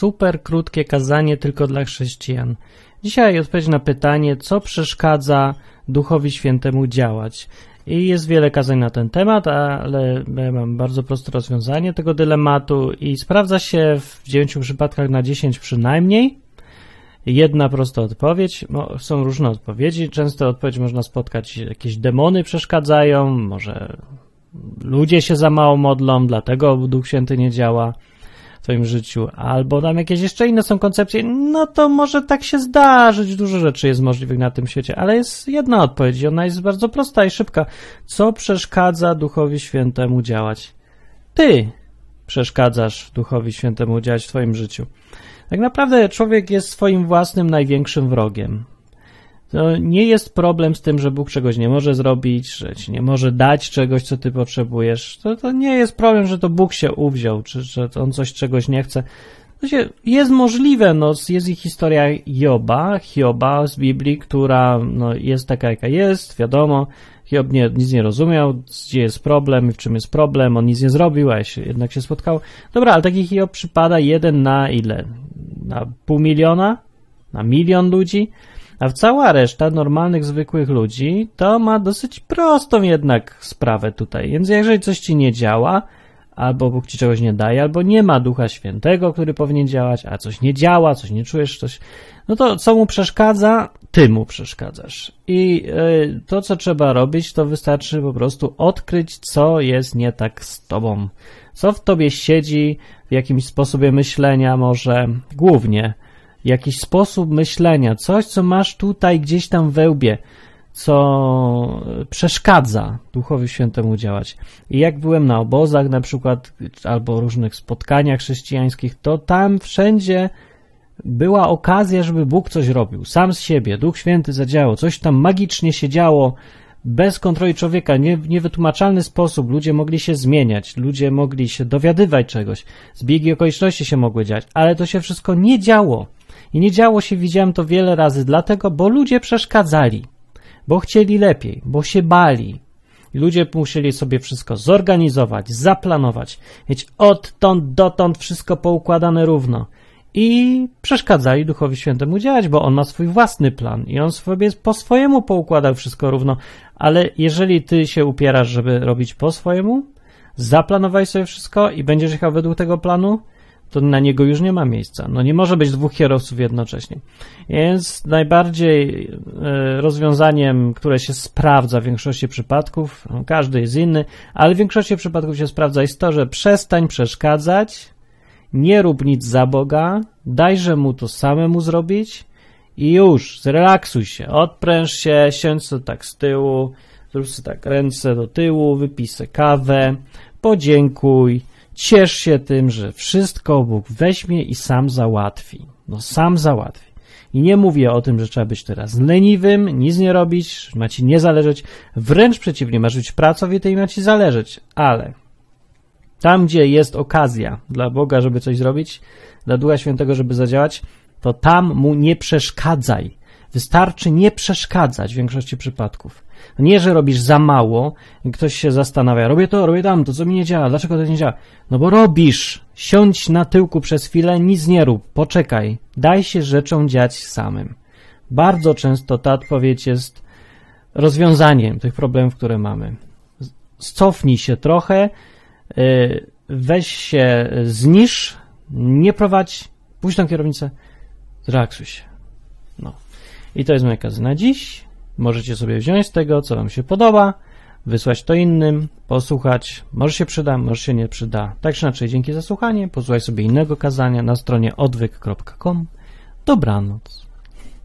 super krótkie kazanie tylko dla chrześcijan. Dzisiaj odpowiedź na pytanie, co przeszkadza Duchowi Świętemu działać. I jest wiele kazań na ten temat, ale mam bardzo proste rozwiązanie tego dylematu i sprawdza się w 9 przypadkach na 10 przynajmniej. Jedna prosta odpowiedź. Są różne odpowiedzi. Często odpowiedź można spotkać, jakieś demony przeszkadzają, może ludzie się za mało modlą, dlatego Duch Święty nie działa Twoim życiu, albo tam jakieś jeszcze inne są koncepcje, no to może tak się zdarzyć. Dużo rzeczy jest możliwych na tym świecie, ale jest jedna odpowiedź i ona jest bardzo prosta i szybka. Co przeszkadza Duchowi Świętemu działać? Ty przeszkadzasz Duchowi Świętemu działać w Twoim życiu. Tak naprawdę człowiek jest swoim własnym największym wrogiem. To nie jest problem z tym, że Bóg czegoś nie może zrobić, że ci nie może dać czegoś, co ty potrzebujesz. To, to nie jest problem, że to Bóg się uwziął, czy że on coś czegoś nie chce. To się, jest możliwe, no, jest ich historia Hioba, Hioba z Biblii, która no, jest taka, jaka jest, wiadomo. Hiob nie, nic nie rozumiał, gdzie jest problem i w czym jest problem, on nic nie zrobił, a się, jednak się spotkał. Dobra, ale taki Hiob przypada jeden na ile? Na pół miliona? Na milion ludzi? A cała reszta normalnych, zwykłych ludzi to ma dosyć prostą jednak sprawę tutaj. Więc jeżeli coś ci nie działa, albo Bóg ci czegoś nie daje, albo nie ma Ducha Świętego, który powinien działać, a coś nie działa, coś nie czujesz, coś, no to co mu przeszkadza? Ty mu przeszkadzasz. I yy, to, co trzeba robić, to wystarczy po prostu odkryć, co jest nie tak z tobą. Co w tobie siedzi, w jakimś sposobie myślenia może, głównie, jakiś sposób myślenia, coś, co masz tutaj gdzieś tam we łbie, co przeszkadza Duchowi Świętemu działać. I jak byłem na obozach na przykład, albo różnych spotkaniach chrześcijańskich, to tam wszędzie była okazja, żeby Bóg coś robił. Sam z siebie, Duch Święty zadziałał, coś tam magicznie się działo, bez kontroli człowieka, nie, niewytłumaczalny sposób. Ludzie mogli się zmieniać, ludzie mogli się dowiadywać czegoś, zbiegi okoliczności się mogły dziać, ale to się wszystko nie działo. I nie działo się, widziałem to wiele razy, dlatego, bo ludzie przeszkadzali, bo chcieli lepiej, bo się bali. I ludzie musieli sobie wszystko zorganizować, zaplanować, mieć odtąd dotąd wszystko poukładane równo. I przeszkadzali Duchowi Świętemu działać, bo on ma swój własny plan i on sobie po swojemu poukładał wszystko równo. Ale jeżeli ty się upierasz, żeby robić po swojemu, zaplanowaj sobie wszystko i będziesz jechał według tego planu, to na niego już nie ma miejsca. No nie może być dwóch kierowców jednocześnie. Więc najbardziej e, rozwiązaniem, które się sprawdza w większości przypadków, no każdy jest inny, ale w większości przypadków się sprawdza jest to, że przestań przeszkadzać, nie rób nic za Boga, dajże mu to samemu zrobić i już, zrelaksuj się, odpręż się, siądź sobie tak z tyłu, zrób sobie tak ręce do tyłu, wypij kawę, podziękuj, Ciesz się tym, że wszystko Bóg weźmie i sam załatwi. No sam załatwi. I nie mówię o tym, że trzeba być teraz leniwym, nic nie robić, ma ci nie zależeć. Wręcz przeciwnie, masz być pracowity i ma ci zależeć. Ale tam, gdzie jest okazja dla Boga, żeby coś zrobić, dla Ducha Świętego, żeby zadziałać, to tam mu nie przeszkadzaj. Wystarczy nie przeszkadzać w większości przypadków. Nie, że robisz za mało i ktoś się zastanawia, robię to, robię tam, to co mi nie działa, dlaczego to nie działa? No bo robisz. Siądź na tyłku przez chwilę, nic nie rób, poczekaj. Daj się rzeczom dziać samym. Bardzo często ta odpowiedź jest rozwiązaniem tych problemów, które mamy. Cofnij się trochę, y, weź się, znisz, nie prowadź, pójdź na kierownicę, zrelaksuj się. No. I to jest moja kaza na dziś. Możecie sobie wziąć z tego, co Wam się podoba, wysłać to innym, posłuchać. Może się przyda, może się nie przyda. Tak czy inaczej, dzięki za słuchanie. Posłuchaj sobie innego kazania na stronie odwyk.com. Dobranoc.